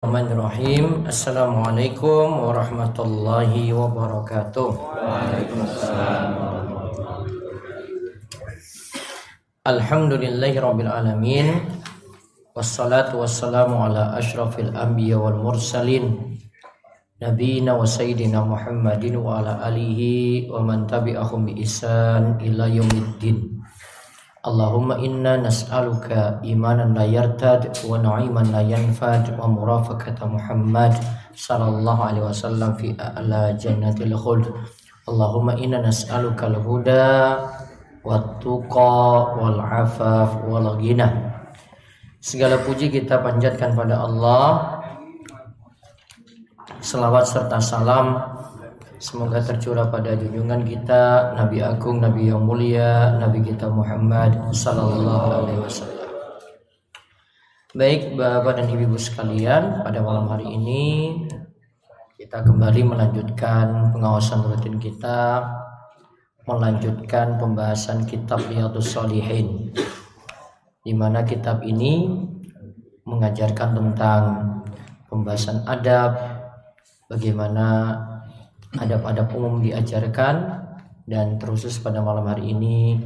Bismillahirrahmanirrahim. Assalamualaikum warahmatullahi wabarakatuh. Waalaikumsalam Alhamdulillahi rabbil alamin. Wassalatu wassalamu ala ashrafil anbiya wal mursalin. Nabiina wa sayyidina Muhammadin wa ala alihi wa man tabi'ahum bi isan ila yaumiddin Allahumma inna nas'aluka imanan la yartad wa na'iman la yanfad wa murafaqata Muhammad sallallahu alaihi wasallam fi a'la jannatil khuld. Allahumma inna nas'aluka al-huda wat tuqa wal afaf wal ghina. Segala puji kita panjatkan pada Allah. Selawat serta salam Semoga tercurah pada junjungan kita Nabi Agung, Nabi yang mulia, Nabi kita Muhammad Sallallahu Alaihi Wasallam. Baik Bapak dan Ibu sekalian, pada malam hari ini kita kembali melanjutkan pengawasan rutin kita, melanjutkan pembahasan kitab Riyadus Solihin, di mana kitab ini mengajarkan tentang pembahasan adab, bagaimana adab-adab umum diajarkan dan terusus pada malam hari ini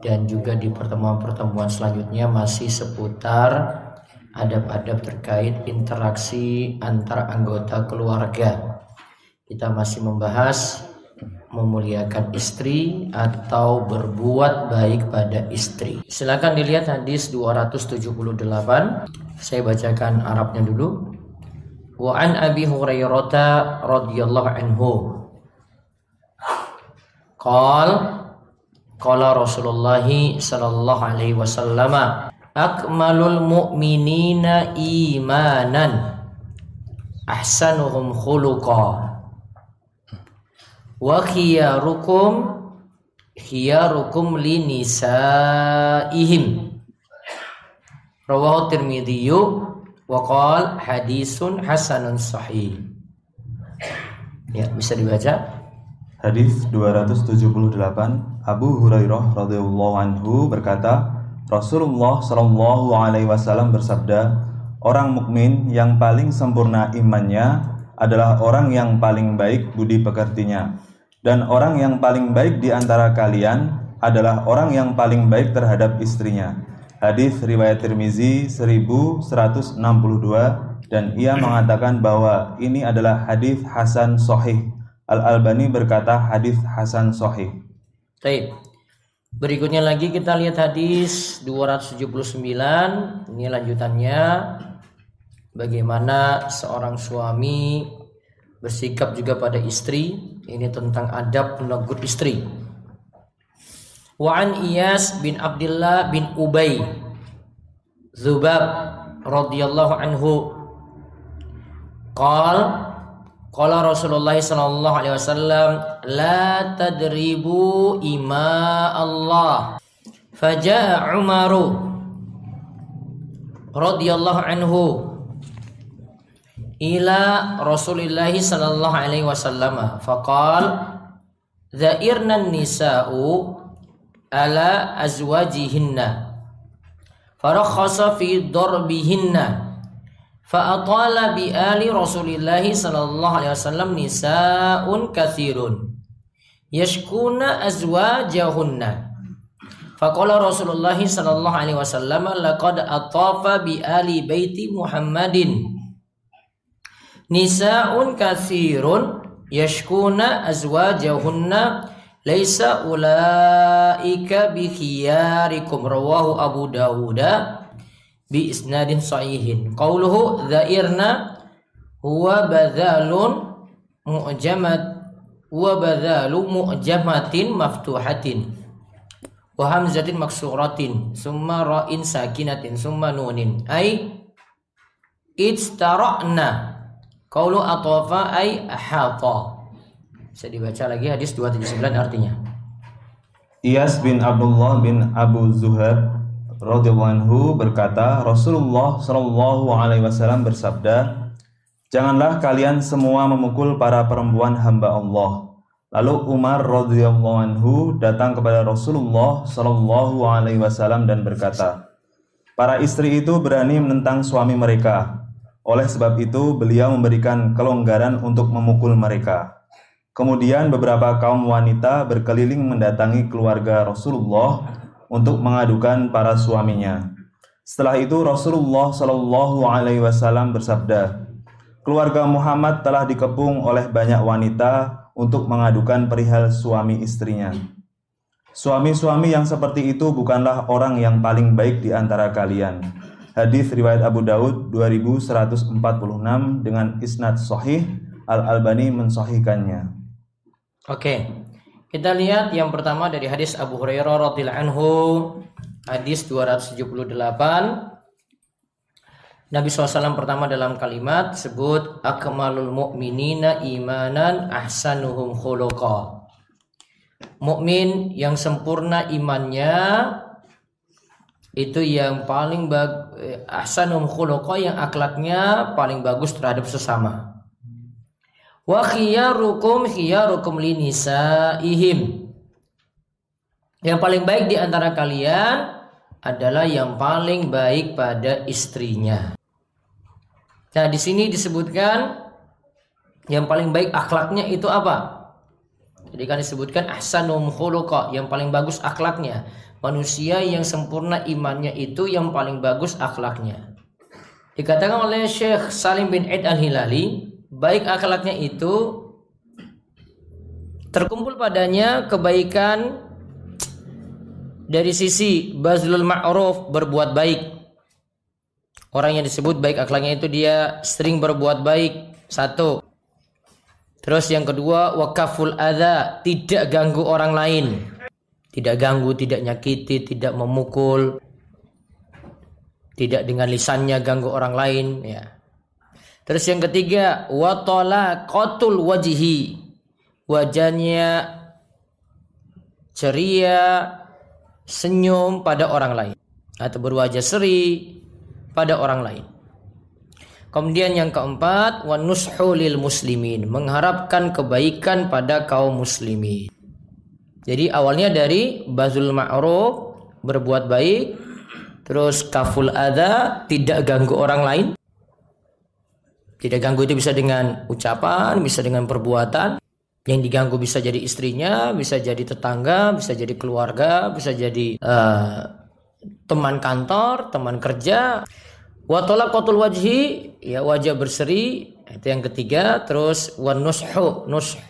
dan juga di pertemuan-pertemuan selanjutnya masih seputar adab-adab terkait interaksi antar anggota keluarga. Kita masih membahas memuliakan istri atau berbuat baik pada istri. Silakan dilihat hadis 278. Saya bacakan Arabnya dulu. Wa an Abi Hurairah radhiyallahu anhu. Qal qala Rasulullah sallallahu alaihi wasallam akmalul mu'minina imanan ahsanuhum khuluqa wa khiyarukum khiyarukum li nisaihim rawahu tirmidzi Waqal hadisun hasanun sahih. Ya, bisa dibaca. Hadis 278 Abu Hurairah radhiyallahu anhu berkata, Rasulullah shallallahu alaihi wasallam bersabda, orang mukmin yang paling sempurna imannya adalah orang yang paling baik budi pekertinya. Dan orang yang paling baik di antara kalian adalah orang yang paling baik terhadap istrinya Hadis riwayat Tirmizi 1162 dan ia mengatakan bahwa ini adalah hadis hasan sahih. Al Albani berkata hadis hasan sahih. Baik. Berikutnya lagi kita lihat hadis 279. Ini lanjutannya bagaimana seorang suami bersikap juga pada istri. Ini tentang adab menegur istri. Wa an Iyas bin Abdullah bin Ubay Zubab radhiyallahu anhu. Qal qala Rasulullah sallallahu alaihi wasallam la tadribu ima Allah faja'a Umaru radhiyallahu anhu ila Rasulillah sallallahu alaihi wasallam. Faqal Zairna nisa'u ala azwajihinna. Farakhasa fi darbihinna. Fa'atala bi ali rasulillahi sallallahu alaihi wasallam nisaun kathirun. Yashkuna azwajahunna. Faqala rasulullah sallallahu alaihi wasallam laqad atafa bi ali baiti muhammadin. Nisaun kathirun yashkuna azwajahunna Laisa ulaika bi khiyarikum rawahu Abu Dawud bi isnadin sahihin. Qauluhu dhairna huwa badalun mu'jamat wa badalu mu'jamatin maftuhatin wa hamzatin maksuratin summa ra'in sakinatin summa nunin. Ay istara'na qaulu atafa ay ahata bisa dibaca lagi hadis 279 artinya. Iyas bin Abdullah bin Abu Zuhair radhiyallahu anhu berkata, Rasulullah shallallahu alaihi wasallam bersabda, Janganlah kalian semua memukul para perempuan hamba Allah. Lalu Umar radhiyallahu anhu datang kepada Rasulullah shallallahu alaihi wasallam dan berkata, Para istri itu berani menentang suami mereka. Oleh sebab itu, beliau memberikan kelonggaran untuk memukul mereka. Kemudian beberapa kaum wanita berkeliling mendatangi keluarga Rasulullah untuk mengadukan para suaminya. Setelah itu Rasulullah Shallallahu Alaihi Wasallam bersabda, keluarga Muhammad telah dikepung oleh banyak wanita untuk mengadukan perihal suami istrinya. Suami-suami yang seperti itu bukanlah orang yang paling baik di antara kalian. Hadis riwayat Abu Daud 2146 dengan isnad sahih Al Albani mensahihkannya. Oke. Kita lihat yang pertama dari hadis Abu Hurairah radhiyallahu anhu hadis 278 Nabi SAW pertama dalam kalimat sebut akmalul mu'minina imanan ahsanuhum khuluqa. Mukmin yang sempurna imannya itu yang paling bag ahsanum khuluqa yang akhlaknya paling bagus terhadap sesama. Wa khiyarukum khiyarukum linisaihim. Yang paling baik di antara kalian adalah yang paling baik pada istrinya. Nah, di sini disebutkan yang paling baik akhlaknya itu apa? Jadi kan disebutkan ahsanum khuluqa, yang paling bagus akhlaknya. Manusia yang sempurna imannya itu yang paling bagus akhlaknya. Dikatakan oleh Syekh Salim bin Aid Al-Hilali, baik akhlaknya itu terkumpul padanya kebaikan dari sisi bazlul ma'ruf berbuat baik. Orang yang disebut baik akhlaknya itu dia sering berbuat baik. Satu. Terus yang kedua wakaful adha, tidak ganggu orang lain. Tidak ganggu, tidak nyakiti, tidak memukul. Tidak dengan lisannya ganggu orang lain, ya. Terus yang ketiga, watola kotul wajihi. Wajahnya ceria, senyum pada orang lain atau berwajah seri pada orang lain. Kemudian yang keempat, wa lil muslimin, mengharapkan kebaikan pada kaum muslimin. Jadi awalnya dari bazul ma'ruf, berbuat baik, terus kaful ada, tidak ganggu orang lain. Tidak ganggu itu bisa dengan ucapan, bisa dengan perbuatan, yang diganggu bisa jadi istrinya, bisa jadi tetangga, bisa jadi keluarga, bisa jadi uh, teman kantor, teman kerja. Watola kotul wajhi, ya wajah berseri, itu yang ketiga. Terus wanushu, nush,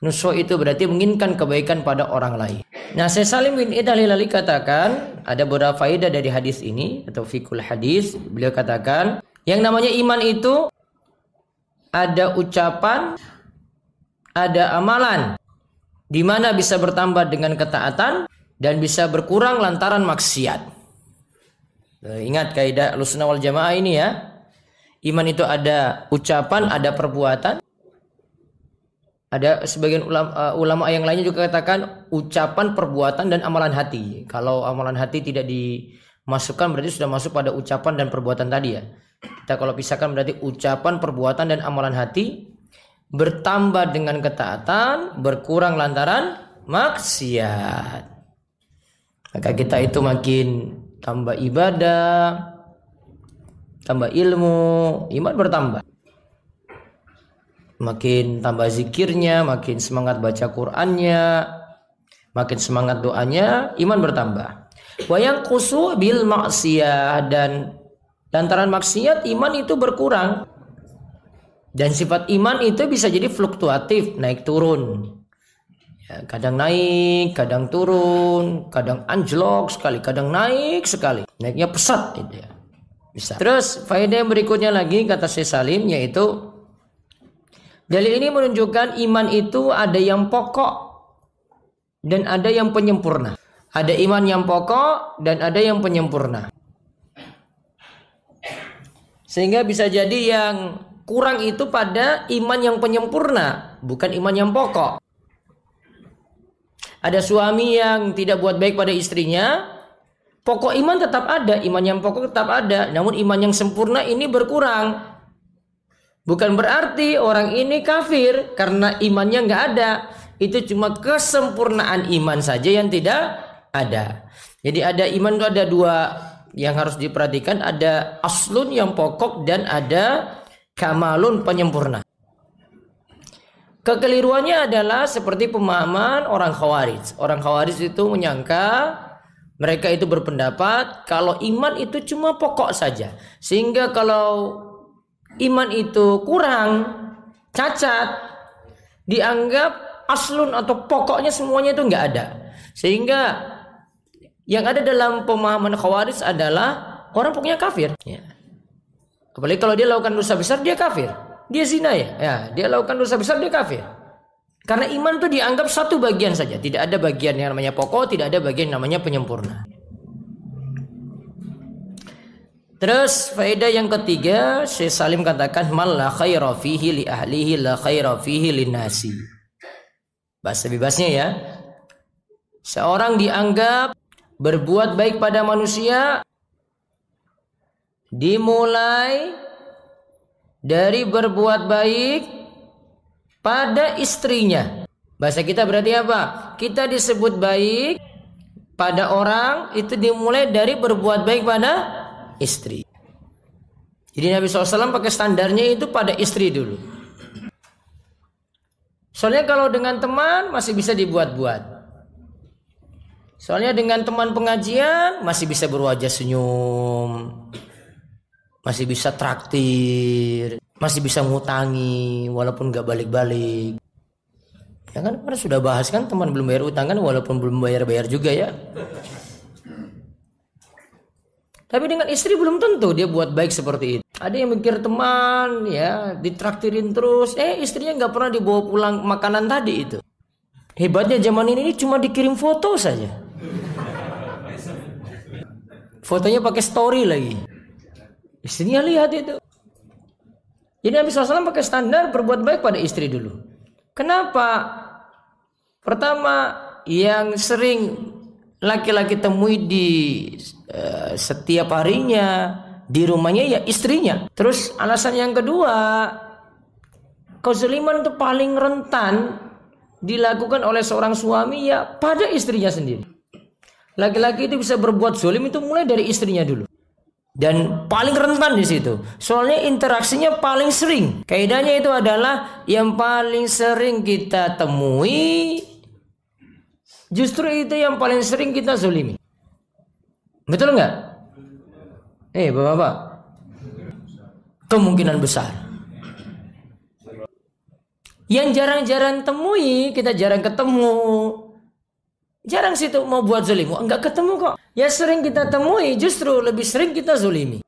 nushu itu berarti menginginkan kebaikan pada orang lain. Nah, saya Salim bin Idalilali katakan ada beberapa faedah dari hadis ini atau fikul hadis. Beliau katakan yang namanya iman itu ada ucapan, ada amalan di mana bisa bertambah dengan ketaatan dan bisa berkurang lantaran maksiat. Nah, ingat kaidah Ahlussunnah wal Jamaah ini ya. Iman itu ada ucapan, ada perbuatan. Ada sebagian ulama, uh, ulama yang lainnya juga katakan ucapan, perbuatan dan amalan hati. Kalau amalan hati tidak dimasukkan berarti sudah masuk pada ucapan dan perbuatan tadi ya. Kita kalau pisahkan berarti ucapan, perbuatan dan amalan hati bertambah dengan ketaatan, berkurang lantaran maksiat. Maka kita itu makin tambah ibadah, tambah ilmu, iman bertambah. Makin tambah zikirnya, makin semangat baca Qur'annya, makin semangat doanya, iman bertambah. Wayang kusu bil maksiat dan lantaran maksiat iman itu berkurang. Dan sifat iman itu bisa jadi fluktuatif, naik turun. Ya, kadang naik, kadang turun, kadang anjlok sekali, kadang naik sekali. Naiknya pesat itu ya. Bisa. Terus faedah yang berikutnya lagi kata Syekh Salim yaitu dalil ini menunjukkan iman itu ada yang pokok dan ada yang penyempurna. Ada iman yang pokok dan ada yang penyempurna. Sehingga bisa jadi yang kurang itu pada iman yang penyempurna, bukan iman yang pokok. Ada suami yang tidak buat baik pada istrinya, pokok iman tetap ada, iman yang pokok tetap ada, namun iman yang sempurna ini berkurang. Bukan berarti orang ini kafir karena imannya nggak ada. Itu cuma kesempurnaan iman saja yang tidak ada. Jadi ada iman itu ada dua yang harus diperhatikan ada aslun yang pokok dan ada kamalun penyempurna. Kekeliruannya adalah seperti pemahaman orang khawarij. Orang khawarij itu menyangka mereka itu berpendapat kalau iman itu cuma pokok saja. Sehingga kalau iman itu kurang, cacat, dianggap aslun atau pokoknya semuanya itu nggak ada. Sehingga yang ada dalam pemahaman khawarij adalah orang pokoknya kafir. Ya. Apalagi kalau dia lakukan dosa besar dia kafir dia zina ya, ya dia lakukan dosa besar dia kafir. Karena iman itu dianggap satu bagian saja, tidak ada bagian yang namanya pokok, tidak ada bagian yang namanya penyempurna. Terus faedah yang ketiga, Syekh Salim katakan mal la khaira fihi li ahlihi la khaira fihi nasi. Bahasa bebasnya ya. Seorang dianggap berbuat baik pada manusia dimulai dari berbuat baik pada istrinya. Bahasa kita berarti apa? Kita disebut baik pada orang itu dimulai dari berbuat baik pada istri. Jadi Nabi SAW pakai standarnya itu pada istri dulu. Soalnya kalau dengan teman masih bisa dibuat-buat. Soalnya dengan teman pengajian masih bisa berwajah senyum masih bisa traktir, masih bisa ngutangi walaupun nggak balik-balik. Ya kan karena sudah bahas kan teman belum bayar utang kan walaupun belum bayar-bayar juga ya. Tapi dengan istri belum tentu dia buat baik seperti itu. Ada yang mikir teman ya ditraktirin terus, eh istrinya nggak pernah dibawa pulang makanan tadi itu. Hebatnya zaman ini cuma dikirim foto saja. Fotonya pakai story lagi. Istrinya lihat itu. Jadi Nabi SAW pakai standar berbuat baik pada istri dulu. Kenapa? Pertama, yang sering laki-laki temui di uh, setiap harinya di rumahnya ya istrinya. Terus alasan yang kedua, kezaliman itu paling rentan dilakukan oleh seorang suami ya pada istrinya sendiri. Laki-laki itu bisa berbuat zolim itu mulai dari istrinya dulu dan paling rentan di situ. Soalnya interaksinya paling sering. Kaidahnya itu adalah yang paling sering kita temui justru itu yang paling sering kita zolimi. Betul nggak? Eh, bapak-bapak. Kemungkinan besar. Yang jarang-jarang temui, kita jarang ketemu, Jarang situ mau buat zolim. Enggak ketemu kok. Ya sering kita temui, justru lebih sering kita zolimi.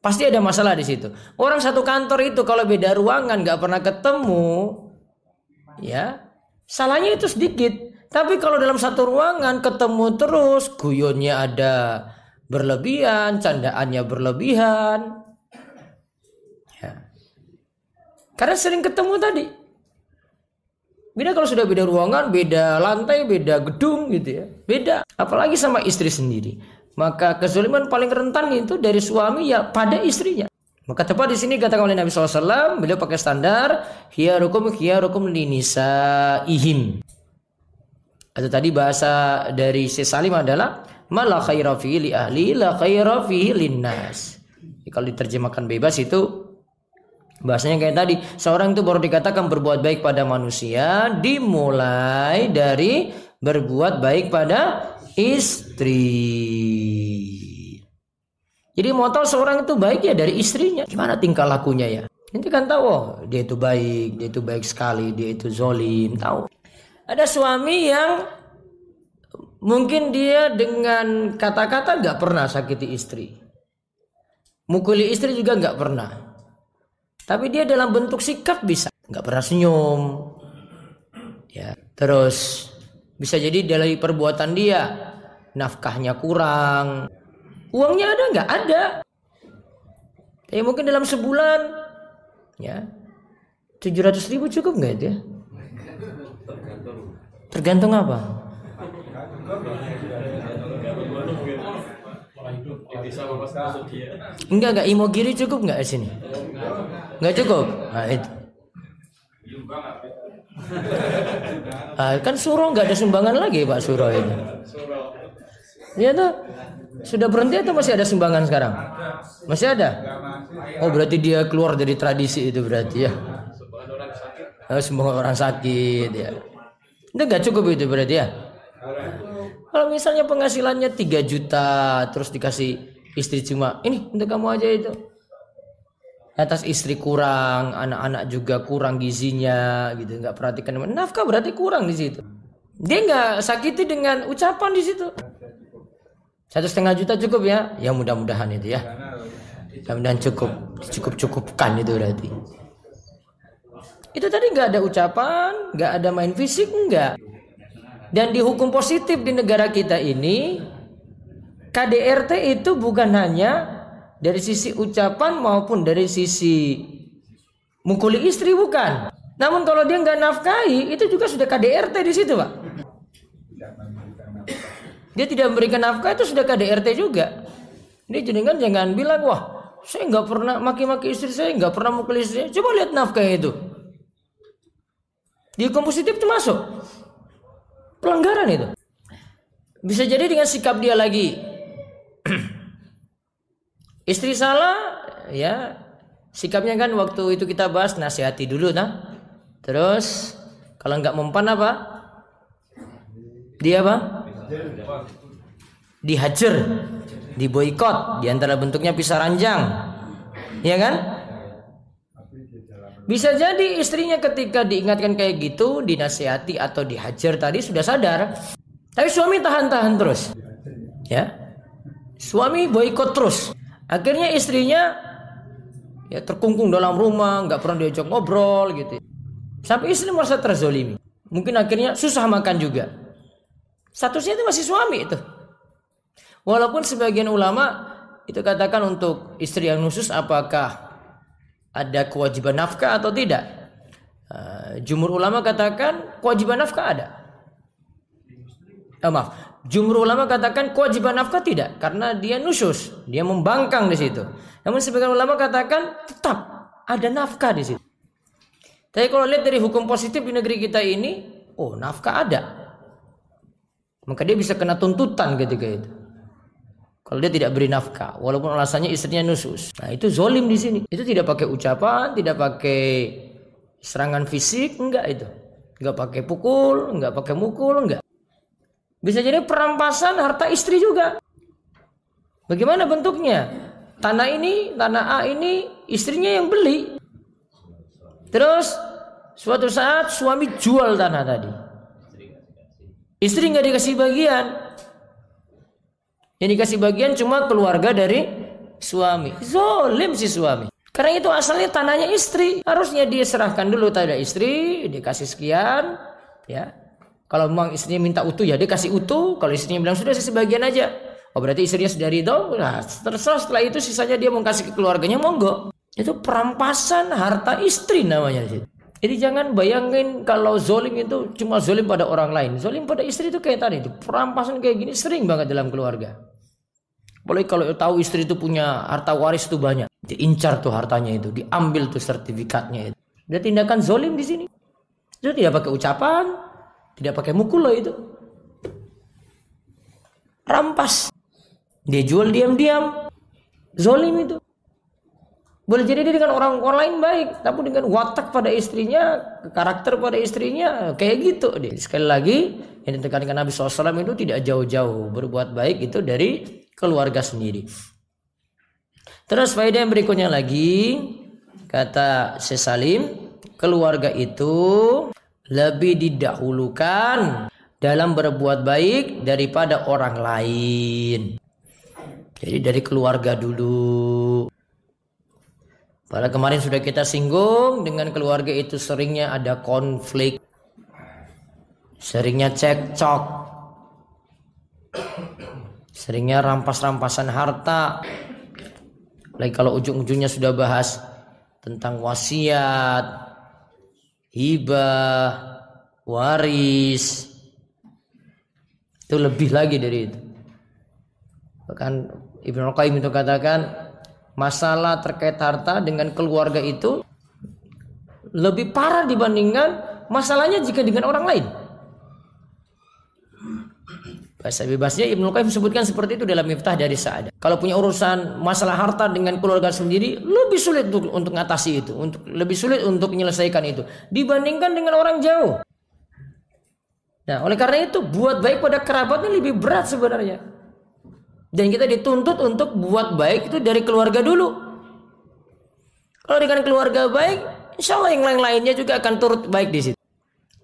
Pasti ada masalah di situ. Orang satu kantor itu kalau beda ruangan nggak pernah ketemu, ya salahnya itu sedikit. Tapi kalau dalam satu ruangan ketemu terus, guyonnya ada berlebihan, candaannya berlebihan. Ya. Karena sering ketemu tadi. Beda kalau sudah beda ruangan, beda lantai, beda gedung gitu ya. Beda. Apalagi sama istri sendiri. Maka kezaliman paling rentan itu dari suami ya pada istrinya. Maka tepat di sini katakan oleh Nabi SAW, beliau pakai standar hiyarukum hiyarukum linisa ihim. Atau tadi bahasa dari si Salim adalah mala khaira li ahli la khaira linnas. Kalau diterjemahkan bebas itu Bahasanya kayak tadi, seorang itu baru dikatakan berbuat baik pada manusia dimulai dari berbuat baik pada istri. Jadi mau seorang itu baik ya dari istrinya. Gimana tingkah lakunya ya? Nanti kan tahu, oh, dia itu baik, dia itu baik sekali, dia itu zolim, tahu. Ada suami yang mungkin dia dengan kata-kata nggak pernah sakiti istri. Mukuli istri juga nggak pernah. Tapi dia dalam bentuk sikap bisa, nggak pernah senyum. Ya, terus bisa jadi dari perbuatan dia nafkahnya kurang, uangnya ada nggak ada. Tapi mungkin dalam sebulan, ya, 700 ribu cukup nggak itu ya? Tergantung apa? Enggak enggak imogiri cukup enggak di sini? Enggak cukup. Nah, itu. Ah, kan suruh enggak ada sumbangan lagi Pak Suruh ini. Iya tuh. Sudah berhenti atau masih ada sumbangan sekarang? Masih ada? Oh berarti dia keluar dari tradisi itu berarti ya. Oh, sumbangan orang sakit ya. Itu nggak cukup itu berarti ya. Kalau misalnya penghasilannya 3 juta terus dikasih istri cuma ini untuk kamu aja itu. Atas istri kurang, anak-anak juga kurang gizinya gitu, nggak perhatikan nafkah berarti kurang di situ. Dia nggak sakiti dengan ucapan di situ. Satu setengah juta cukup ya? Ya mudah-mudahan itu ya. Mudah-mudahan cukup, cukup cukupkan itu berarti. Itu tadi nggak ada ucapan, nggak ada main fisik, nggak. Dan dihukum positif di negara kita ini, KDRT itu bukan hanya dari sisi ucapan maupun dari sisi mukuli istri bukan. Namun kalau dia nggak nafkahi, itu juga sudah KDRT di situ, Pak. Dia tidak memberikan nafkah itu sudah KDRT juga. Ini jenengan jangan bilang, wah saya nggak pernah maki-maki istri saya, nggak pernah mukuli istri saya. Coba lihat nafkah itu. Di hukum positif itu masuk. Pelanggaran itu. Bisa jadi dengan sikap dia lagi. Istri salah, ya sikapnya kan waktu itu kita bahas nasihati dulu nah. Terus kalau nggak mempan apa? Dia apa? Dihajar, diboikot, di antara bentuknya pisah ranjang. Ya kan? Bisa jadi istrinya ketika diingatkan kayak gitu, dinasihati atau dihajar tadi sudah sadar. Tapi suami tahan-tahan terus. Ya. Suami boikot terus. Akhirnya istrinya ya terkungkung dalam rumah, nggak pernah diajak ngobrol gitu. Sampai istri merasa terzolimi. Mungkin akhirnya susah makan juga. Statusnya itu masih suami itu. Walaupun sebagian ulama itu katakan untuk istri yang khusus apakah ada kewajiban nafkah atau tidak? Uh, jumur ulama katakan kewajiban nafkah ada. Oh, maaf, jumur ulama katakan kewajiban nafkah tidak karena dia nusus, dia membangkang di situ. Namun sebagian ulama katakan tetap ada nafkah di situ. Tapi kalau lihat dari hukum positif di negeri kita ini, oh nafkah ada. Maka dia bisa kena tuntutan ketika itu. Kalau dia tidak beri nafkah, walaupun alasannya istrinya nusus. Nah itu zolim di sini. Itu tidak pakai ucapan, tidak pakai serangan fisik, enggak itu. Enggak pakai pukul, enggak pakai mukul, enggak. Bisa jadi perampasan harta istri juga. Bagaimana bentuknya? Tanah ini, tanah A ini istrinya yang beli. Terus suatu saat suami jual tanah tadi. Istri nggak dikasih bagian. Yang dikasih bagian cuma keluarga dari suami. Zolim si suami. Karena itu asalnya tanahnya istri. Harusnya dia serahkan dulu pada istri, dikasih sekian, ya. Kalau memang istrinya minta utuh ya dia kasih utuh. Kalau istrinya bilang sudah saya sebagian aja. Oh berarti istrinya sudah ridho. Nah terserah setelah itu sisanya dia mau kasih ke keluarganya monggo. Itu perampasan harta istri namanya. Jadi jangan bayangin kalau zolim itu cuma zolim pada orang lain. Zolim pada istri itu kayak tadi. Itu perampasan kayak gini sering banget dalam keluarga. Apalagi kalau tahu istri itu punya harta waris itu banyak. Diincar tuh hartanya itu. Diambil tuh sertifikatnya itu. Dia tindakan zolim di sini. Itu tidak pakai ucapan. Tidak pakai mukul loh itu. Rampas. Dia jual diam-diam. Zolim itu. Boleh jadi dia dengan orang orang lain baik, tapi dengan watak pada istrinya, karakter pada istrinya kayak gitu. Sekali lagi yang ditekankan Nabi SAW itu tidak jauh-jauh berbuat baik itu dari keluarga sendiri. Terus faedah yang berikutnya lagi kata Sesalim, keluarga itu lebih didahulukan dalam berbuat baik daripada orang lain. Jadi dari keluarga dulu. Pada kemarin sudah kita singgung dengan keluarga itu seringnya ada konflik. Seringnya cekcok. Seringnya rampas-rampasan harta. Lagi kalau ujung-ujungnya sudah bahas tentang wasiat, hibah, waris. Itu lebih lagi dari itu. Bahkan Ibnu Qayyim itu katakan masalah terkait harta dengan keluarga itu lebih parah dibandingkan masalahnya jika dengan orang lain. Bahasa bebasnya Ibnu Qayyim sebutkan seperti itu dalam Miftah dari Sa'ad. Kalau punya urusan masalah harta dengan keluarga sendiri, lebih sulit untuk, untuk ngatasi itu, untuk lebih sulit untuk menyelesaikan itu dibandingkan dengan orang jauh. Nah, oleh karena itu buat baik pada kerabat ini lebih berat sebenarnya. Dan kita dituntut untuk buat baik itu dari keluarga dulu. Kalau dengan keluarga baik, insya Allah yang lain-lainnya juga akan turut baik di situ.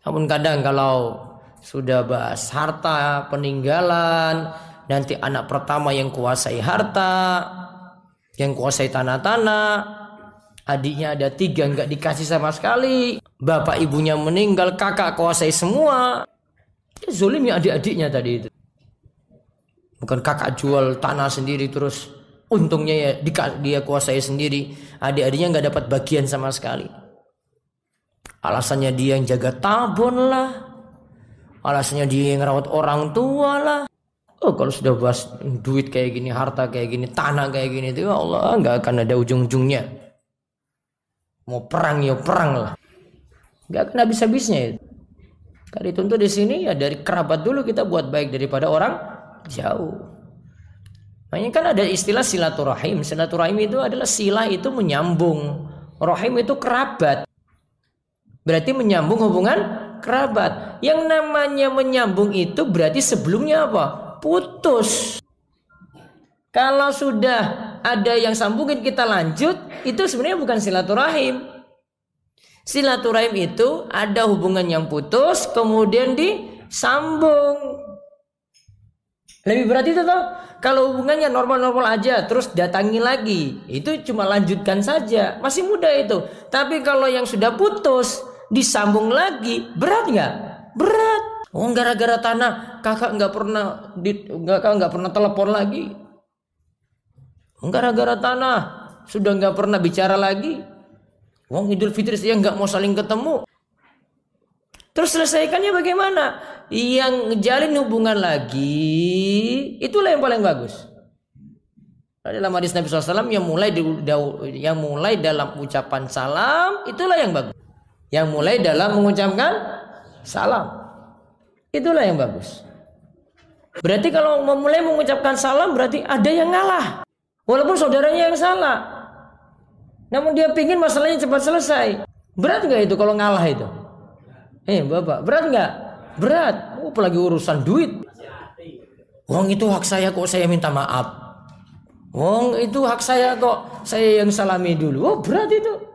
Namun kadang kalau sudah bahas harta, peninggalan, nanti anak pertama yang kuasai harta, yang kuasai tanah-tanah, adiknya ada tiga nggak dikasih sama sekali, bapak ibunya meninggal, kakak kuasai semua, ya zolim ya adik-adiknya tadi itu. Bukan kakak jual tanah sendiri terus untungnya ya dia kuasai sendiri, adik-adiknya nggak dapat bagian sama sekali. Alasannya dia yang jaga tabun lah, Alasannya dia yang rawat orang tua lah. Oh kalau sudah bahas duit kayak gini, harta kayak gini, tanah kayak gini itu ya Allah nggak akan ada ujung-ujungnya. Mau perang ya perang lah. Nggak akan habis-habisnya itu. Kalau dituntut di sini ya dari kerabat dulu kita buat baik daripada orang jauh. Makanya kan ada istilah silaturahim. Silaturahim itu adalah sila itu menyambung. Rahim itu kerabat. Berarti menyambung hubungan kerabat. Yang namanya menyambung itu berarti sebelumnya apa? Putus. Kalau sudah ada yang sambungin kita lanjut, itu sebenarnya bukan silaturahim. Silaturahim itu ada hubungan yang putus kemudian disambung. Lebih berat itu toh. Kalau hubungannya normal-normal aja terus datangi lagi, itu cuma lanjutkan saja. Masih muda itu. Tapi kalau yang sudah putus, disambung lagi berat nggak berat. Oh gara-gara tanah kakak nggak pernah di kakak nggak pernah telepon lagi. Oh, gara-gara tanah sudah nggak pernah bicara lagi. Wong Idul Fitri saya nggak mau saling ketemu. Terus selesaikannya bagaimana? Yang ngejalin hubungan lagi itulah yang paling bagus. Dalam hadis Nabi SAW yang mulai yang mulai dalam ucapan salam itulah yang bagus. Yang mulai dalam mengucapkan salam. Itulah yang bagus. Berarti kalau memulai mengucapkan salam berarti ada yang ngalah. Walaupun saudaranya yang salah. Namun dia pingin masalahnya cepat selesai. Berat nggak itu kalau ngalah itu? Eh bapak, berat nggak? Berat. Oh, apalagi urusan duit. Wong itu hak saya kok saya minta maaf. Wong itu hak saya kok saya yang salami dulu. Oh berat itu.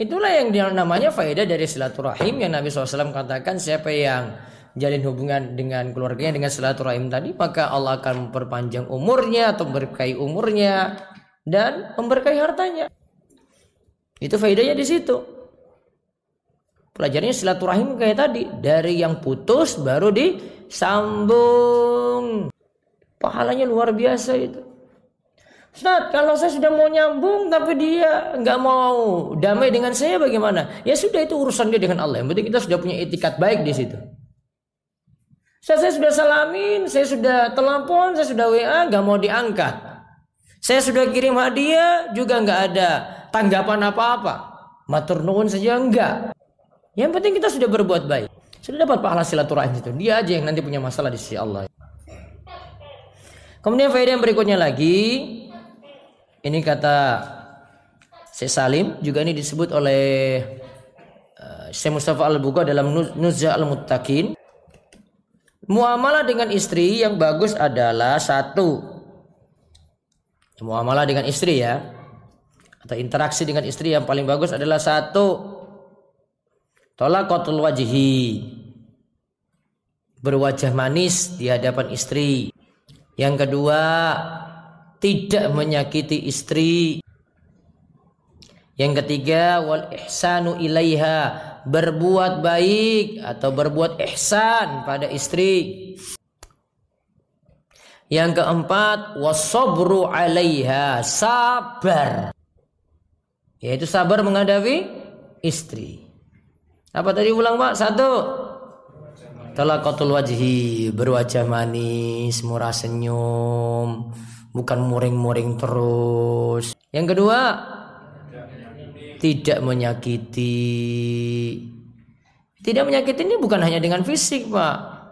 Itulah yang namanya faedah dari silaturahim yang Nabi SAW katakan siapa yang jalin hubungan dengan keluarganya dengan silaturahim tadi maka Allah akan memperpanjang umurnya atau memberkahi umurnya dan memberkahi hartanya. Itu faedahnya di situ. Pelajarannya silaturahim kayak tadi dari yang putus baru disambung. Pahalanya luar biasa itu. Ustaz, kalau saya sudah mau nyambung tapi dia nggak mau damai dengan saya bagaimana? Ya sudah itu urusan dia dengan Allah. Yang penting kita sudah punya etikat baik di situ. Ustaz, saya sudah salamin, saya sudah telepon, saya sudah WA, nggak mau diangkat. Saya sudah kirim hadiah juga nggak ada tanggapan apa-apa. Matur nuwun saja enggak. Yang penting kita sudah berbuat baik. Sudah dapat pahala silaturahim itu. Dia aja yang nanti punya masalah di sisi Allah. Kemudian faedah yang berikutnya lagi, ini kata Syekh Salim juga ini disebut oleh uh, Syekh Mustafa Al-Buqa dalam Nuzza Al-Muttaqin. Muamalah dengan istri yang bagus adalah satu. Muamalah dengan istri ya. Atau interaksi dengan istri yang paling bagus adalah satu. tolak kotul wajhi. Berwajah manis di hadapan istri. Yang kedua, tidak menyakiti istri. Yang ketiga wal ihsanu ilaiha berbuat baik atau berbuat ihsan pada istri. Yang keempat wasobru alaiha sabar. Yaitu sabar menghadapi istri. Apa tadi ulang Pak? Satu. Talaqatul wajhi berwajah manis, murah senyum bukan muring-muring terus. Yang kedua, tidak menyakiti. Tidak menyakiti ini bukan hanya dengan fisik, Pak.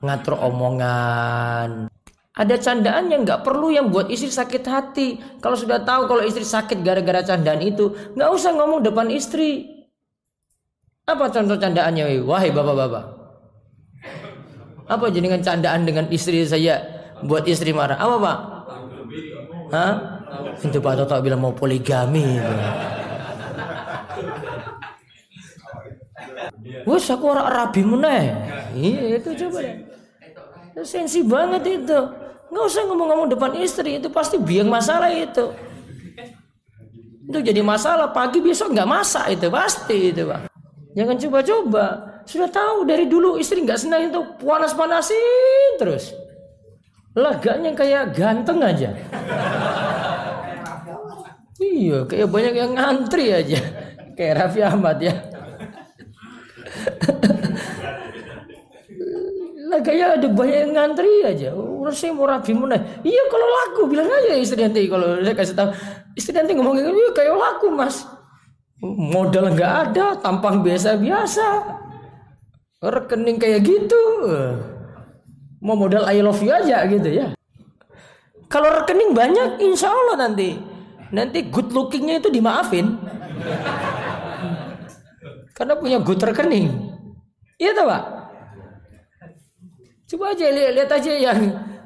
ngatur omongan. Ada candaan yang nggak perlu yang buat istri sakit hati. Kalau sudah tahu kalau istri sakit gara-gara candaan itu, nggak usah ngomong depan istri. Apa contoh candaannya, wahai bapak-bapak? Apa jenengan candaan dengan istri saya buat istri marah? Apa pak? Hah? Itu Pak Toto bilang mau poligami. Wes aku orang rabi meneh. Iya itu coba deh. Sensi banget itu. Nggak usah ngomong-ngomong depan istri itu pasti biang masalah itu. Itu jadi masalah pagi besok nggak masak itu pasti itu pak. Jangan coba-coba. Sudah tahu dari dulu istri nggak senang itu panas-panasin terus. Laganya kayak ganteng aja. iya, kayak banyak yang ngantri aja. Kayak Raffi Ahmad ya. lah kayak ada banyak yang ngantri aja. Udah saya mau rapi mana? Iya kalau laku bilang aja istri nanti kalau saya kasih tahu istri nanti ngomong iya kayak laku mas. Modal nggak ada, tampang biasa-biasa, rekening kayak gitu. Mau modal I love you aja gitu ya. Kalau rekening banyak, insya Allah nanti nanti good lookingnya itu dimaafin. Karena punya good rekening. Iya tak pak? Coba aja lihat, lihat aja yang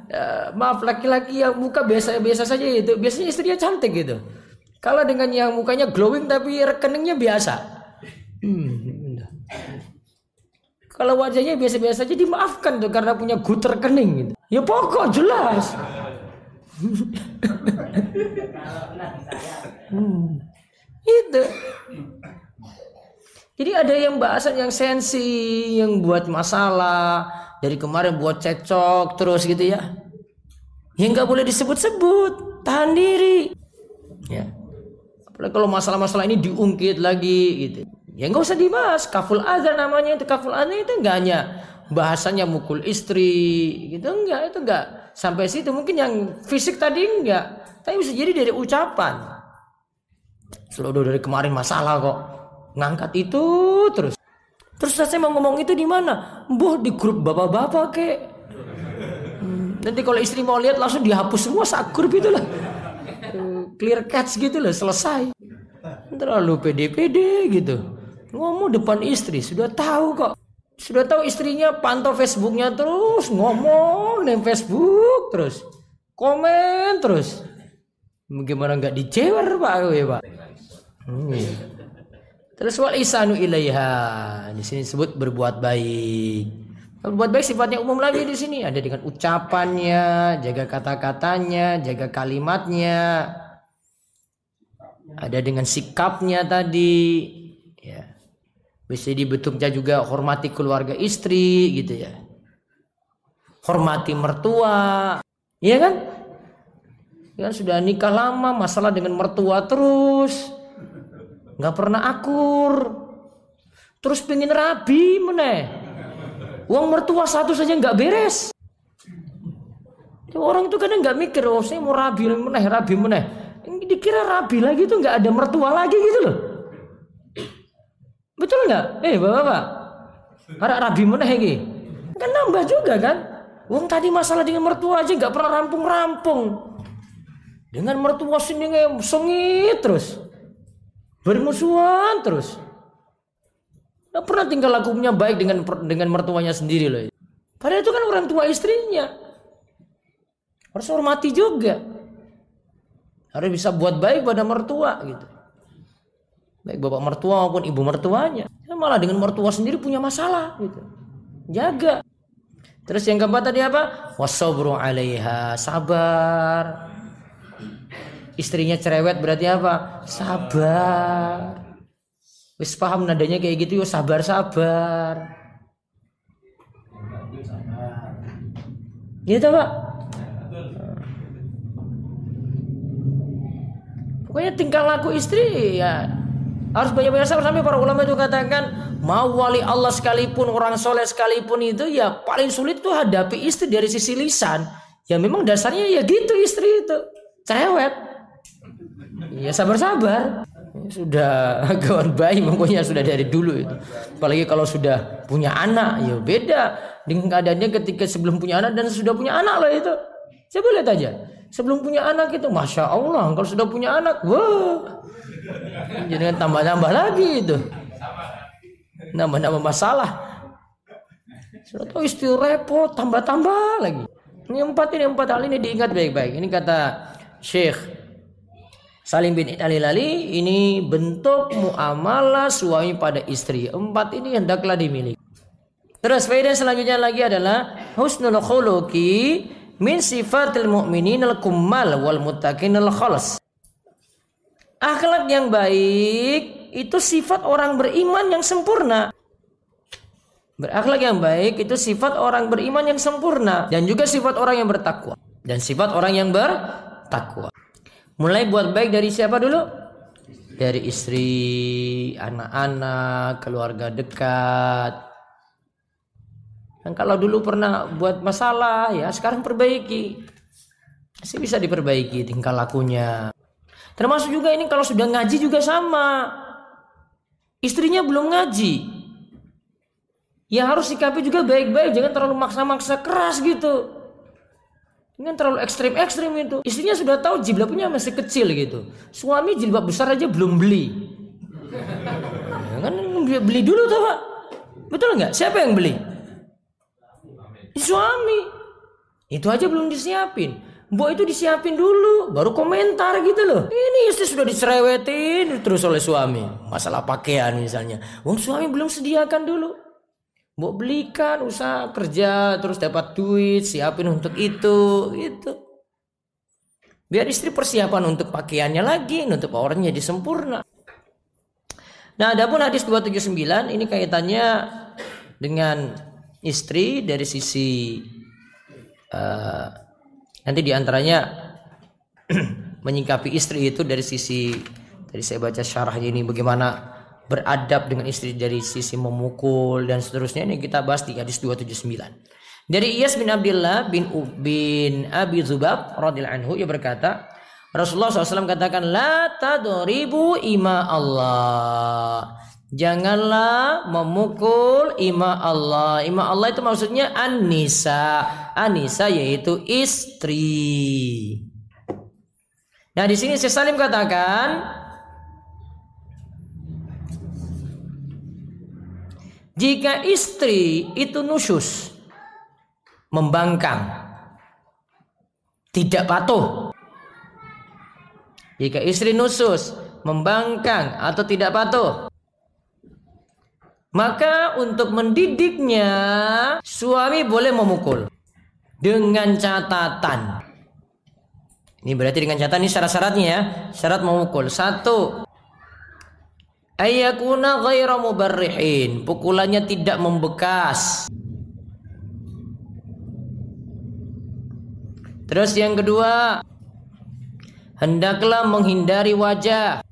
uh, maaf laki-laki yang muka biasa-biasa saja itu biasanya istrinya cantik gitu. Kalau dengan yang mukanya glowing tapi rekeningnya biasa. Hmm. Kalau wajahnya biasa-biasa saja dimaafkan tuh karena punya good rekening gitu. Ya pokok jelas. hmm. Itu. Jadi ada yang bahasan yang sensi, yang buat masalah, dari kemarin buat cecok terus gitu ya yang nggak boleh disebut-sebut tahan diri ya apalagi kalau masalah-masalah ini diungkit lagi gitu ya nggak usah dibahas kaful ada namanya itu kaful ada itu enggak hanya bahasanya mukul istri gitu enggak itu enggak sampai situ mungkin yang fisik tadi enggak tapi bisa jadi dari ucapan sudah dari kemarin masalah kok ngangkat itu terus Terus saya mau ngomong itu di mana? Boh di grup bapak-bapak kek. Hmm, nanti kalau istri mau lihat langsung dihapus semua sak grup itu lah. Clear catch gitu lah selesai. Terlalu pede-pede gitu. Ngomong depan istri sudah tahu kok. Sudah tahu istrinya pantau Facebooknya terus ngomong di Facebook terus komen terus. Bagaimana nggak dicewer pak ya pak? Hmm. Terus wal isanu ilaiha. Di sini disebut berbuat baik. Berbuat baik sifatnya umum lagi di sini. Ada dengan ucapannya, jaga kata-katanya, jaga kalimatnya. Ada dengan sikapnya tadi. Bisa dibentuknya juga hormati keluarga istri gitu ya. Hormati mertua. Iya kan? Ya sudah nikah lama, masalah dengan mertua terus nggak pernah akur terus pengen rabi meneh uang mertua satu saja nggak beres orang itu kadang nggak mikir oh saya mau rabi meneh rabi meneh dikira rabi lagi tuh nggak ada mertua lagi gitu loh betul nggak eh bapak bapak ada rabi meneh lagi kan nambah juga kan uang tadi masalah dengan mertua aja nggak pernah rampung-rampung dengan mertua sini sengit terus bermusuhan terus Nggak pernah tinggal lakunya baik dengan dengan mertuanya sendiri loh. Padahal itu kan orang tua istrinya. Harus hormati juga. Harus bisa buat baik pada mertua gitu. Baik bapak mertua maupun ibu mertuanya. Ya, malah dengan mertua sendiri punya masalah gitu. Jaga. Terus yang keempat tadi apa? Wasobru alaiha sabar istrinya cerewet berarti apa? Sabar. Wis paham nadanya kayak gitu yo sabar sabar. Gitu pak. Pokoknya tingkah laku istri ya harus banyak-banyak sabar sampai para ulama itu katakan mau wali Allah sekalipun orang soleh sekalipun itu ya paling sulit tuh hadapi istri dari sisi lisan ya memang dasarnya ya gitu istri itu cerewet Ya sabar-sabar. sudah kawan bayi pokoknya sudah dari dulu itu. Apalagi kalau sudah punya anak, ya beda dengan keadaannya ketika sebelum punya anak dan sudah punya anak loh itu. Coba lihat aja. Sebelum punya anak itu, masya Allah, kalau sudah punya anak, wah, jadi tambah-tambah lagi itu, nambah-nambah masalah. Sudah tahu istri repot, tambah-tambah lagi. Ini empat ini empat hal ini diingat baik-baik. Ini kata Syekh Salim bin Ali Lali ini bentuk muamalah suami pada istri. Empat ini hendaklah dimiliki. Terus faedah selanjutnya lagi adalah husnul khuluqi min sifatil mu'minin al-kummal wal muttaqin al-khalas. Akhlak yang baik itu sifat orang beriman yang sempurna. Berakhlak yang baik itu sifat orang beriman yang sempurna dan juga sifat orang yang bertakwa dan sifat orang yang bertakwa. Mulai buat baik dari siapa dulu? Dari istri, anak-anak, keluarga dekat, dan kalau dulu pernah buat masalah, ya sekarang perbaiki. Masih bisa diperbaiki tingkah lakunya. Termasuk juga ini kalau sudah ngaji juga sama. Istrinya belum ngaji. Ya harus sikapi juga baik-baik, jangan terlalu maksa-maksa keras gitu. Jangan terlalu ekstrim-ekstrim itu. Istrinya sudah tahu jilbabnya masih kecil gitu. Suami jilbab besar aja belum beli. Ya kan beli dulu tuh pak. Betul nggak? Siapa yang beli? suami itu aja belum disiapin Mbok itu disiapin dulu baru komentar gitu loh. Ini istri sudah dicerewetin terus oleh suami. Masalah pakaian misalnya. Wong suami belum sediakan dulu. Mbok belikan usaha kerja terus dapat duit siapin untuk itu itu biar istri persiapan untuk pakaiannya lagi untuk powernya disempurna nah adapun hadis 279 ini kaitannya dengan istri dari sisi uh, nanti di antaranya menyingkapi istri itu dari sisi dari saya baca syarahnya ini bagaimana beradab dengan istri dari sisi memukul dan seterusnya ini kita bahas di hadis 279. Dari Iyas bin Abdullah bin bin Abi Zubab radhiyallahu anhu ia berkata Rasulullah SAW katakan la tadribu ima Allah Janganlah memukul ima Allah. Ima Allah itu maksudnya Anissa. Anissa yaitu istri. Nah di sini saya Salim katakan jika istri itu nusus membangkang tidak patuh jika istri nusus membangkang atau tidak patuh maka untuk mendidiknya suami boleh memukul dengan catatan. Ini berarti dengan catatan ini syarat-syaratnya ya. Syarat memukul. Satu. Ayakuna ghaira mubarrihin. Pukulannya tidak membekas. Terus yang kedua, hendaklah menghindari wajah.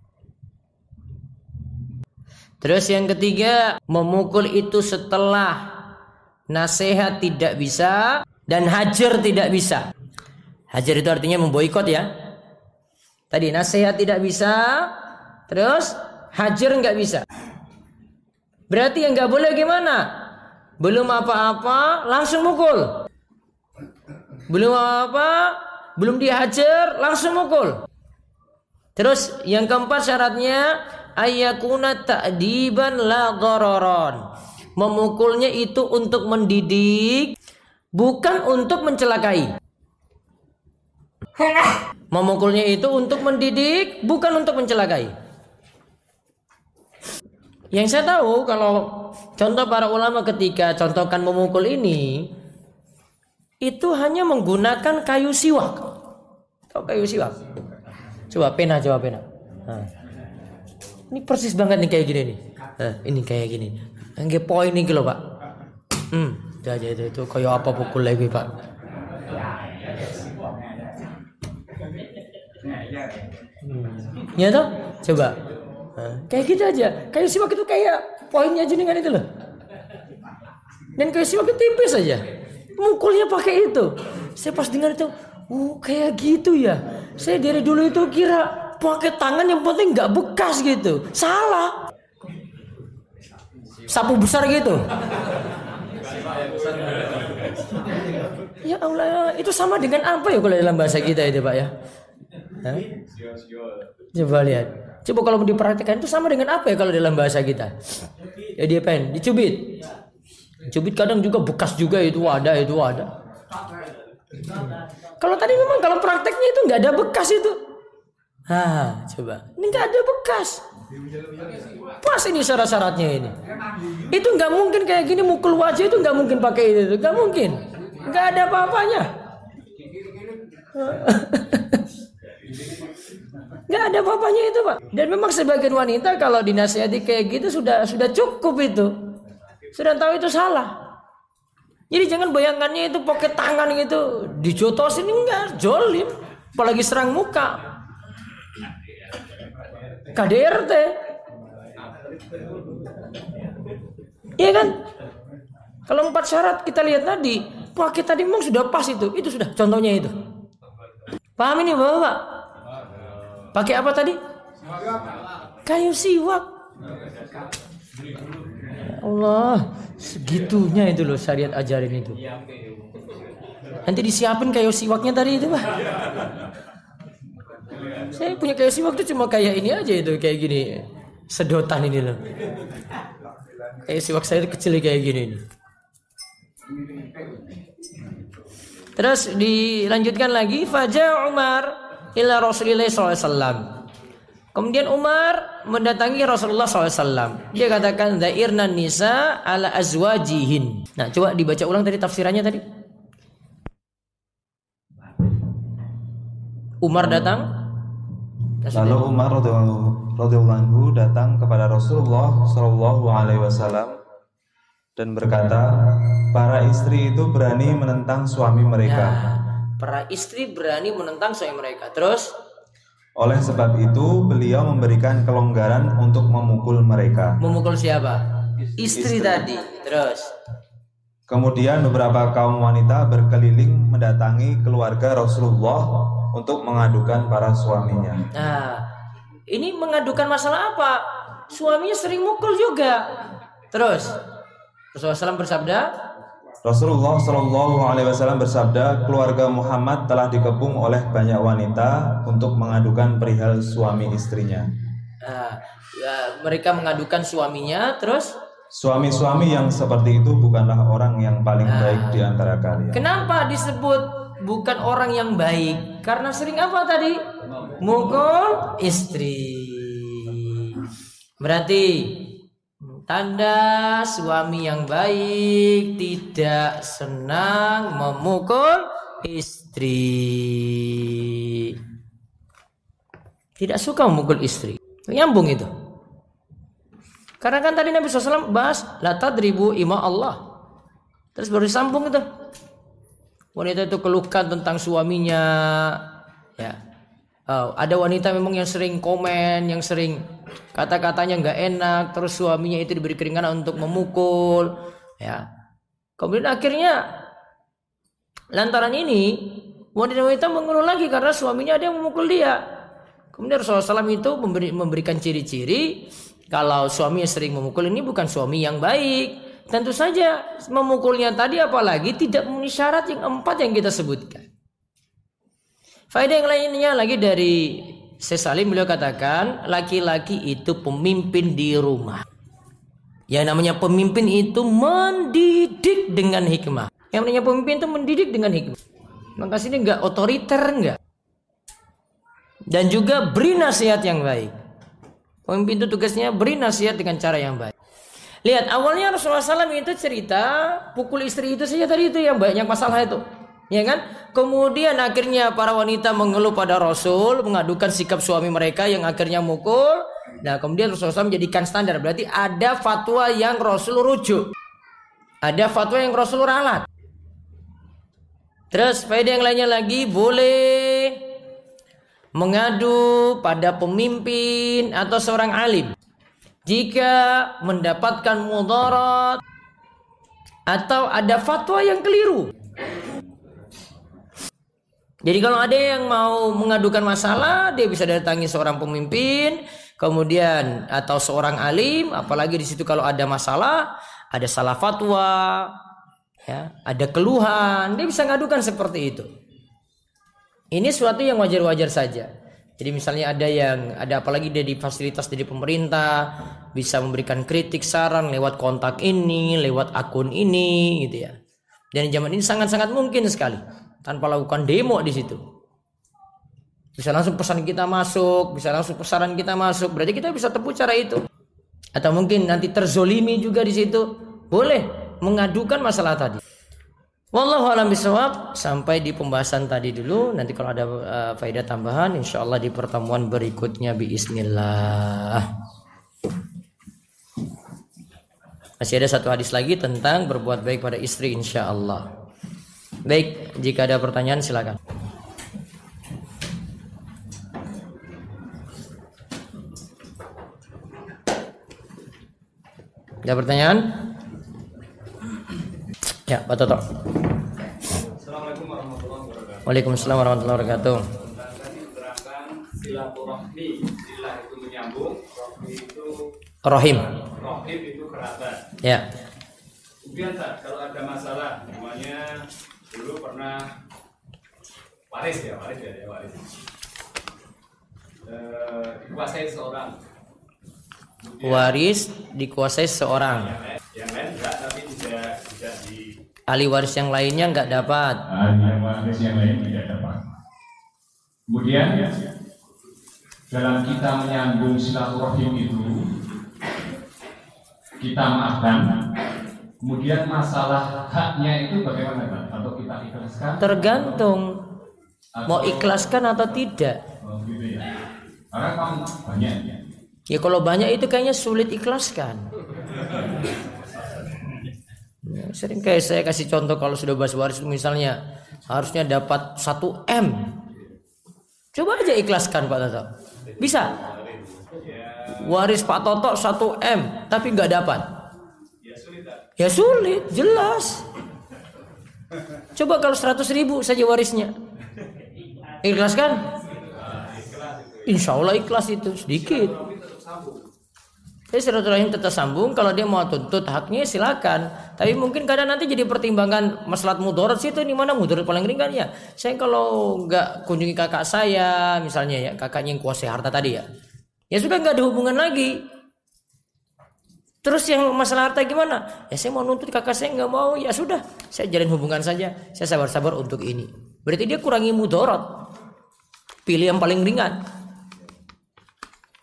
Terus yang ketiga, memukul itu setelah nasihat tidak bisa dan hajar tidak bisa. Hajar itu artinya memboikot ya. Tadi nasihat tidak bisa, terus hajar nggak bisa. Berarti yang nggak boleh gimana? Belum apa-apa, langsung mukul. Belum apa-apa, belum dihajar, langsung mukul. Terus yang keempat syaratnya ayakuna ta'diban la ghararan. Memukulnya itu untuk mendidik bukan untuk mencelakai. Memukulnya itu untuk mendidik bukan untuk mencelakai. Yang saya tahu kalau contoh para ulama ketika contohkan memukul ini itu hanya menggunakan kayu siwak. Tahu kayu siwak? Coba pena, coba pena. Nah. Ini persis banget nih kayak gini nih. Nah, ini kayak gini. Enggak poin nih loh, Pak. Hmm, aja itu itu kayak apa pukul lagi, Pak. Hmm. Ya toh? Coba. Nah, kayak gitu aja. Kayak simak itu kayak poinnya jenengan itu loh. Dan kayak simak itu tipis aja. Mukulnya pakai itu. Saya pas dengar itu, oh kayak gitu ya. Saya dari dulu itu kira pakai tangan yang penting nggak bekas gitu. Salah. Sapu besar gitu. Ya Allah, itu sama dengan apa ya kalau dalam bahasa kita itu Pak ya? Hah? Coba lihat. Coba kalau diperhatikan itu sama dengan apa ya kalau dalam bahasa kita? Ya dia pen, dicubit. Cubit kadang juga bekas juga itu ada, itu ada. Kalau tadi memang kalau prakteknya itu nggak ada bekas itu. Ah, coba. Ini nggak ada bekas. Pas ini syarat-syaratnya ini. Itu nggak mungkin kayak gini mukul wajah itu nggak mungkin pakai itu, nggak mungkin. Nggak ada apa-apanya. Nggak ada apa-apanya itu pak. Dan memang sebagian wanita kalau dinasihati kayak gitu sudah sudah cukup itu. Sudah tahu itu salah. Jadi jangan bayangannya itu pakai tangan gitu dijotosin enggak, jolim. Apalagi serang muka. KDRT. Iya kan? Kalau empat syarat kita lihat tadi, pakai tadi memang sudah pas itu. Itu sudah contohnya itu. Paham ini Bapak? Pakai apa tadi? Kayu siwak. Allah, segitunya itu loh syariat ajarin itu. Nanti disiapin kayu siwaknya tadi itu, Pak. Saya punya kayu siwak itu cuma kayak ini aja itu, kayak gini. Sedotan ini loh. Kayu siwak saya kecil kayak gini ini. Terus dilanjutkan lagi Fajar Umar ila Rasulillah SAW. Kemudian Umar mendatangi Rasulullah SAW. Dia katakan dairna nisa ala azwajihin. Nah, coba dibaca ulang tadi tafsirannya tadi. Umar datang. Lalu Umar radhiyallahu anhu datang kepada Rasulullah Shallallahu alaihi wasallam dan berkata, para istri itu berani menentang suami mereka. Nah, para istri berani menentang suami mereka. Terus oleh sebab itu, beliau memberikan kelonggaran untuk memukul mereka. Memukul siapa? Istri, Istri. tadi. Terus. Kemudian beberapa kaum wanita berkeliling mendatangi keluarga Rasulullah untuk mengadukan para suaminya. Nah, ini mengadukan masalah apa? Suaminya sering mukul juga. Terus Rasulullah SAW bersabda, Rasulullah Shallallahu Alaihi Wasallam bersabda, keluarga Muhammad telah dikepung oleh banyak wanita untuk mengadukan perihal suami istrinya. Nah, ya, mereka mengadukan suaminya, terus suami-suami yang seperti itu bukanlah orang yang paling nah, baik di antara kalian. Kenapa disebut bukan orang yang baik? Karena sering apa tadi? Mukul istri. Berarti Tanda suami yang baik tidak senang memukul istri. Tidak suka memukul istri. Nyambung itu. Karena kan tadi Nabi SAW bahas la tadribu ima Allah. Terus baru disambung itu. Wanita itu keluhkan tentang suaminya. Ya. Oh, ada wanita memang yang sering komen, yang sering kata-katanya nggak enak terus suaminya itu diberi keringanan untuk memukul ya kemudian akhirnya lantaran ini wanita-wanita mengeluh lagi karena suaminya ada yang memukul dia kemudian Rasulullah SAW itu memberi, memberikan ciri-ciri kalau suami yang sering memukul ini bukan suami yang baik tentu saja memukulnya tadi apalagi tidak memenuhi syarat yang empat yang kita sebutkan Faedah yang lainnya lagi dari Sesalim beliau katakan laki-laki itu pemimpin di rumah. Yang namanya pemimpin itu mendidik dengan hikmah. Yang namanya pemimpin itu mendidik dengan hikmah. Maka sini enggak otoriter enggak. Dan juga beri nasihat yang baik. Pemimpin itu tugasnya beri nasihat dengan cara yang baik. Lihat awalnya Rasulullah SAW itu cerita pukul istri itu saja tadi itu yang banyak masalah itu ya kan? Kemudian akhirnya para wanita mengeluh pada Rasul, mengadukan sikap suami mereka yang akhirnya mukul. Nah, kemudian Rasulullah SAW menjadikan standar. Berarti ada fatwa yang Rasul rujuk. Ada fatwa yang Rasul ralat. Terus faedah yang lainnya lagi boleh mengadu pada pemimpin atau seorang alim jika mendapatkan mudarat atau ada fatwa yang keliru Jadi kalau ada yang mau mengadukan masalah, dia bisa datangi seorang pemimpin, kemudian atau seorang alim, apalagi di situ kalau ada masalah, ada salah fatwa, ya, ada keluhan, dia bisa ngadukan seperti itu. Ini suatu yang wajar-wajar saja. Jadi misalnya ada yang ada apalagi dia di fasilitas dari pemerintah bisa memberikan kritik saran lewat kontak ini, lewat akun ini gitu ya. Dan zaman ini sangat-sangat mungkin sekali tanpa lakukan demo di situ. Bisa langsung pesan kita masuk, bisa langsung pesanan kita masuk. Berarti kita bisa tempuh cara itu. Atau mungkin nanti terzolimi juga di situ. Boleh mengadukan masalah tadi. Wallahu alam bisawab sampai di pembahasan tadi dulu. Nanti kalau ada uh, faedah tambahan insya Allah di pertemuan berikutnya bismillah. Masih ada satu hadis lagi tentang berbuat baik pada istri insya Allah. Baik, jika ada pertanyaan silakan. Ada pertanyaan? Ya, Pak Toto. Assalamualaikum warahmatullahi wabarakatuh. Waalaikumsalam warahmatullahi wabarakatuh. silaturahmi, silah itu menyambung, itu Rohim. Rohim itu kerabat. Ya. Kemudian kalau ada masalah, namanya dulu pernah waris ya waris ya, ya waris e, dikuasai seorang Kemudian, waris dikuasai seorang yang lain, enggak tidak tidak di ahli waris yang lainnya enggak dapat ahli waris yang lain tidak dapat kemudian dalam kita menyambung silaturahim itu kita maafkan Kemudian masalah haknya itu bagaimana Pak? Atau kita ikhlaskan? Tergantung atau... mau ikhlaskan atau tidak. Oh, gitu ya. Karena banyak ya. Ya kalau banyak itu kayaknya sulit ikhlaskan. Ya, sering kayak saya kasih contoh kalau sudah bahas waris misalnya harusnya dapat 1 M. Coba aja ikhlaskan Pak Toto. Bisa. Waris Pak Toto 1 M tapi nggak dapat. Ya sulit, jelas. Coba kalau 100 ribu saja warisnya. Ikhlas kan? Insya Allah ikhlas itu sedikit. Jadi silaturahim tetap sambung. Kalau dia mau tuntut haknya silakan. Tapi mungkin kadang nanti jadi pertimbangan masalah mudarat sih itu di mana mudarat paling ringan ya. Saya kalau nggak kunjungi kakak saya misalnya ya kakaknya yang kuasai harta tadi ya. Ya sudah nggak ada hubungan lagi. Terus yang masalah harta gimana? Ya saya mau nuntut kakak saya nggak mau. Ya sudah, saya jalin hubungan saja. Saya sabar-sabar untuk ini. Berarti dia kurangi mudorot. Pilih yang paling ringan.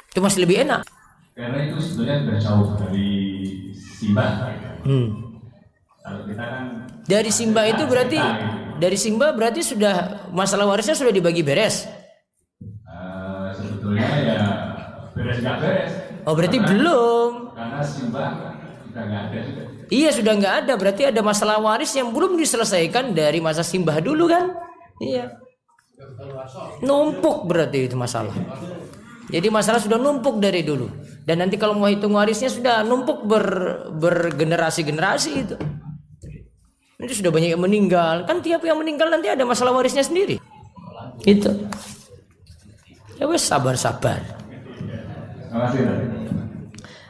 Itu masih lebih enak. Karena itu sebenarnya sudah jauh dari Simba. Hmm. Kalau kita kan dari Simba itu berarti dari Simba berarti sudah masalah warisnya sudah dibagi beres. Uh, sebetulnya ya beres nggak beres. Oh berarti Karena, belum karena Simba sudah nggak ada Iya sudah nggak ada, berarti ada masalah waris yang belum diselesaikan dari masa Simbah dulu kan? Iya. Numpuk berarti itu masalah. Jadi masalah sudah numpuk dari dulu. Dan nanti kalau mau hitung warisnya sudah numpuk ber, bergenerasi-generasi itu. Nanti sudah banyak yang meninggal. Kan tiap yang meninggal nanti ada masalah warisnya sendiri. Itu. Ya wes sabar-sabar.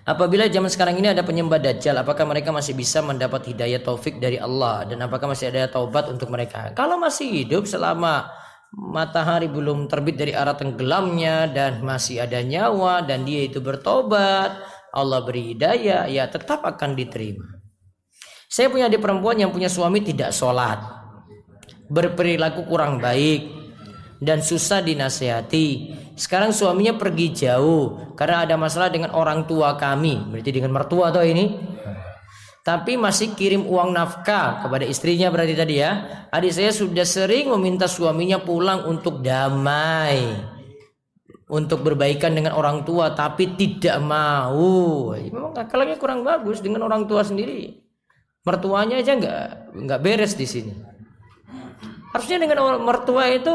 Apabila zaman sekarang ini ada penyembah dajjal, apakah mereka masih bisa mendapat hidayah taufik dari Allah dan apakah masih ada taubat untuk mereka? Kalau masih hidup selama matahari belum terbit dari arah tenggelamnya dan masih ada nyawa dan dia itu bertobat, Allah beri hidayah, ya tetap akan diterima. Saya punya adik perempuan yang punya suami tidak sholat, berperilaku kurang baik, dan susah dinasehati. Sekarang suaminya pergi jauh karena ada masalah dengan orang tua kami, berarti dengan mertua atau ini. Tapi masih kirim uang nafkah kepada istrinya berarti tadi ya. Adik saya sudah sering meminta suaminya pulang untuk damai. Untuk berbaikan dengan orang tua tapi tidak mau. Memang akalnya kurang bagus dengan orang tua sendiri. Mertuanya aja nggak nggak beres di sini. Harusnya dengan mertua itu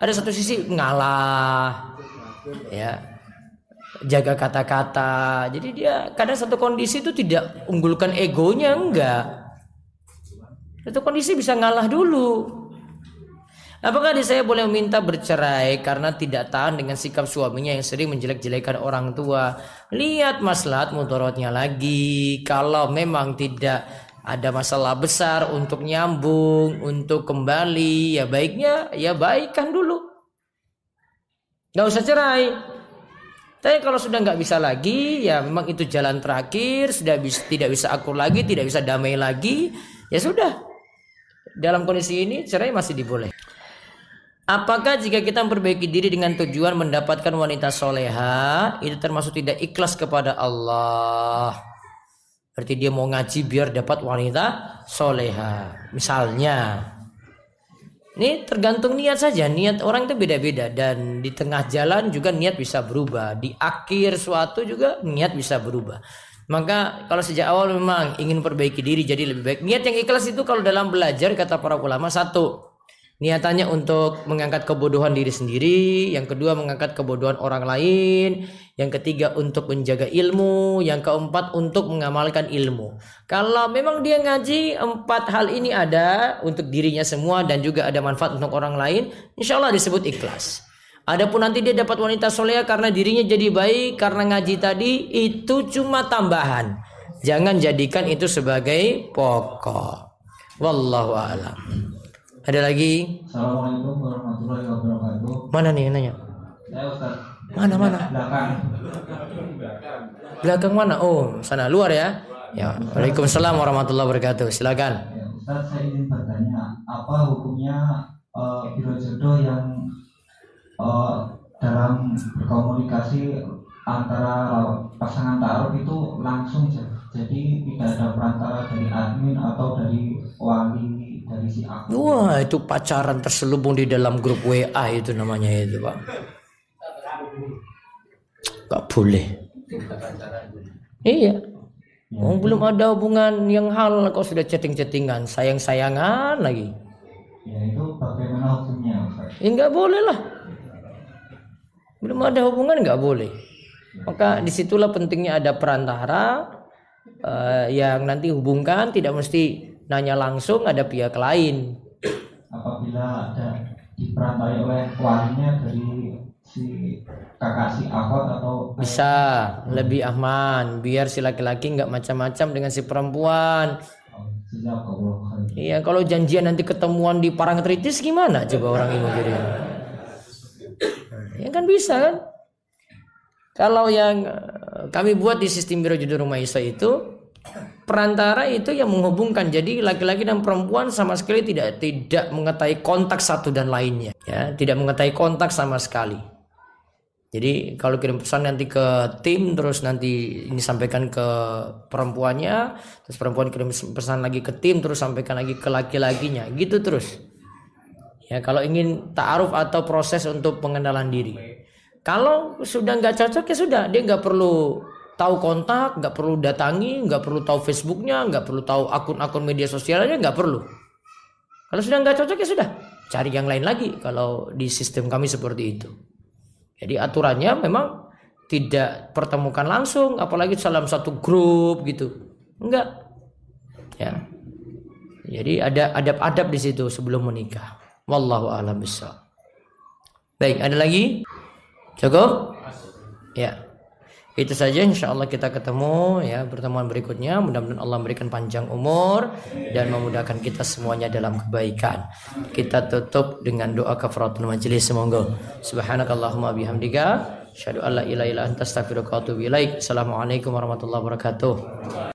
ada satu sisi ngalah ya jaga kata-kata jadi dia kadang satu kondisi itu tidak unggulkan egonya enggak satu kondisi bisa ngalah dulu Apakah saya boleh meminta bercerai karena tidak tahan dengan sikap suaminya yang sering menjelek-jelekan orang tua? Lihat maslahat mutorotnya lagi. Kalau memang tidak ada masalah besar untuk nyambung, untuk kembali, ya baiknya ya baikkan dulu. Gak usah cerai. Tapi kalau sudah nggak bisa lagi, ya memang itu jalan terakhir, sudah bisa, tidak bisa akur lagi, tidak bisa damai lagi, ya sudah. Dalam kondisi ini cerai masih diboleh. Apakah jika kita memperbaiki diri dengan tujuan mendapatkan wanita soleha itu termasuk tidak ikhlas kepada Allah? Berarti dia mau ngaji biar dapat wanita soleha. Misalnya, ini tergantung niat saja. Niat orang itu beda-beda dan di tengah jalan juga niat bisa berubah. Di akhir suatu juga niat bisa berubah. Maka kalau sejak awal memang ingin perbaiki diri jadi lebih baik. Niat yang ikhlas itu kalau dalam belajar kata para ulama satu Niatannya untuk mengangkat kebodohan diri sendiri, yang kedua mengangkat kebodohan orang lain, yang ketiga untuk menjaga ilmu, yang keempat untuk mengamalkan ilmu. Kalau memang dia ngaji empat hal ini ada untuk dirinya semua dan juga ada manfaat untuk orang lain, insya Allah disebut ikhlas. Adapun nanti dia dapat wanita soleh karena dirinya jadi baik karena ngaji tadi itu cuma tambahan. Jangan jadikan itu sebagai pokok. Wallahu a'lam. Ada lagi? Assalamualaikum warahmatullahi wabarakatuh. Mana nih nanya? Saya Ustaz. Mana mana? Belakang. Belakang mana? Oh, sana luar ya. Ya. Waalaikumsalam warahmatullahi wabarakatuh. Silakan. Ya, Ustaz, saya ingin bertanya, apa hukumnya uh, biro jodoh yang uh, dalam berkomunikasi antara pasangan taruh itu langsung jadi tidak ada perantara dari admin atau dari wali dari si aku. Wah, itu pacaran terselubung di dalam grup WA itu namanya itu, Pak. Gak boleh. Iya. Oh, belum ada hubungan yang hal kok sudah chatting-chattingan, sayang-sayangan lagi. Ya itu bagaimana hukumnya? Ya nggak boleh lah. Belum ada hubungan nggak boleh. Maka di situlah pentingnya ada perantara uh, yang nanti hubungkan tidak mesti nanya langsung ada pihak lain. Apabila ada diperantai oleh walinya dari si kakak si akot atau bisa lebih aman biar si laki-laki nggak macam-macam dengan si perempuan. Iya kalau janjian nanti ketemuan di Parangtritis gimana coba orang ini jadi? Ya kan bisa kan? Kalau yang eh, kami buat di sistem biro judul rumah Isa itu perantara itu yang menghubungkan. Jadi laki-laki dan perempuan sama sekali tidak tidak mengetahui kontak satu dan lainnya, ya, tidak mengetahui kontak sama sekali. Jadi kalau kirim pesan nanti ke tim terus nanti ini sampaikan ke perempuannya, terus perempuan kirim pesan lagi ke tim terus sampaikan lagi ke laki-lakinya, gitu terus. Ya kalau ingin ta'aruf atau proses untuk pengenalan diri. Kalau sudah nggak cocok ya sudah, dia nggak perlu tahu kontak, nggak perlu datangi, nggak perlu tahu Facebooknya, nggak perlu tahu akun-akun media sosialnya, nggak perlu. Kalau sudah nggak cocok ya sudah, cari yang lain lagi. Kalau di sistem kami seperti itu. Jadi aturannya memang tidak pertemukan langsung, apalagi dalam satu grup gitu, enggak. Ya. Jadi ada adab-adab di situ sebelum menikah. Wallahu a'lam bishawab. Baik, ada lagi? Cukup? Ya. Itu saja insya Allah kita ketemu ya pertemuan berikutnya. Mudah-mudahan Allah memberikan panjang umur dan memudahkan kita semuanya dalam kebaikan. Kita tutup dengan doa kafaratul majelis semoga. Subhanakallahumma bihamdika asyhadu an la ilaha illa anta astaghfiruka wa atubu ilaik. Assalamualaikum warahmatullahi wabarakatuh.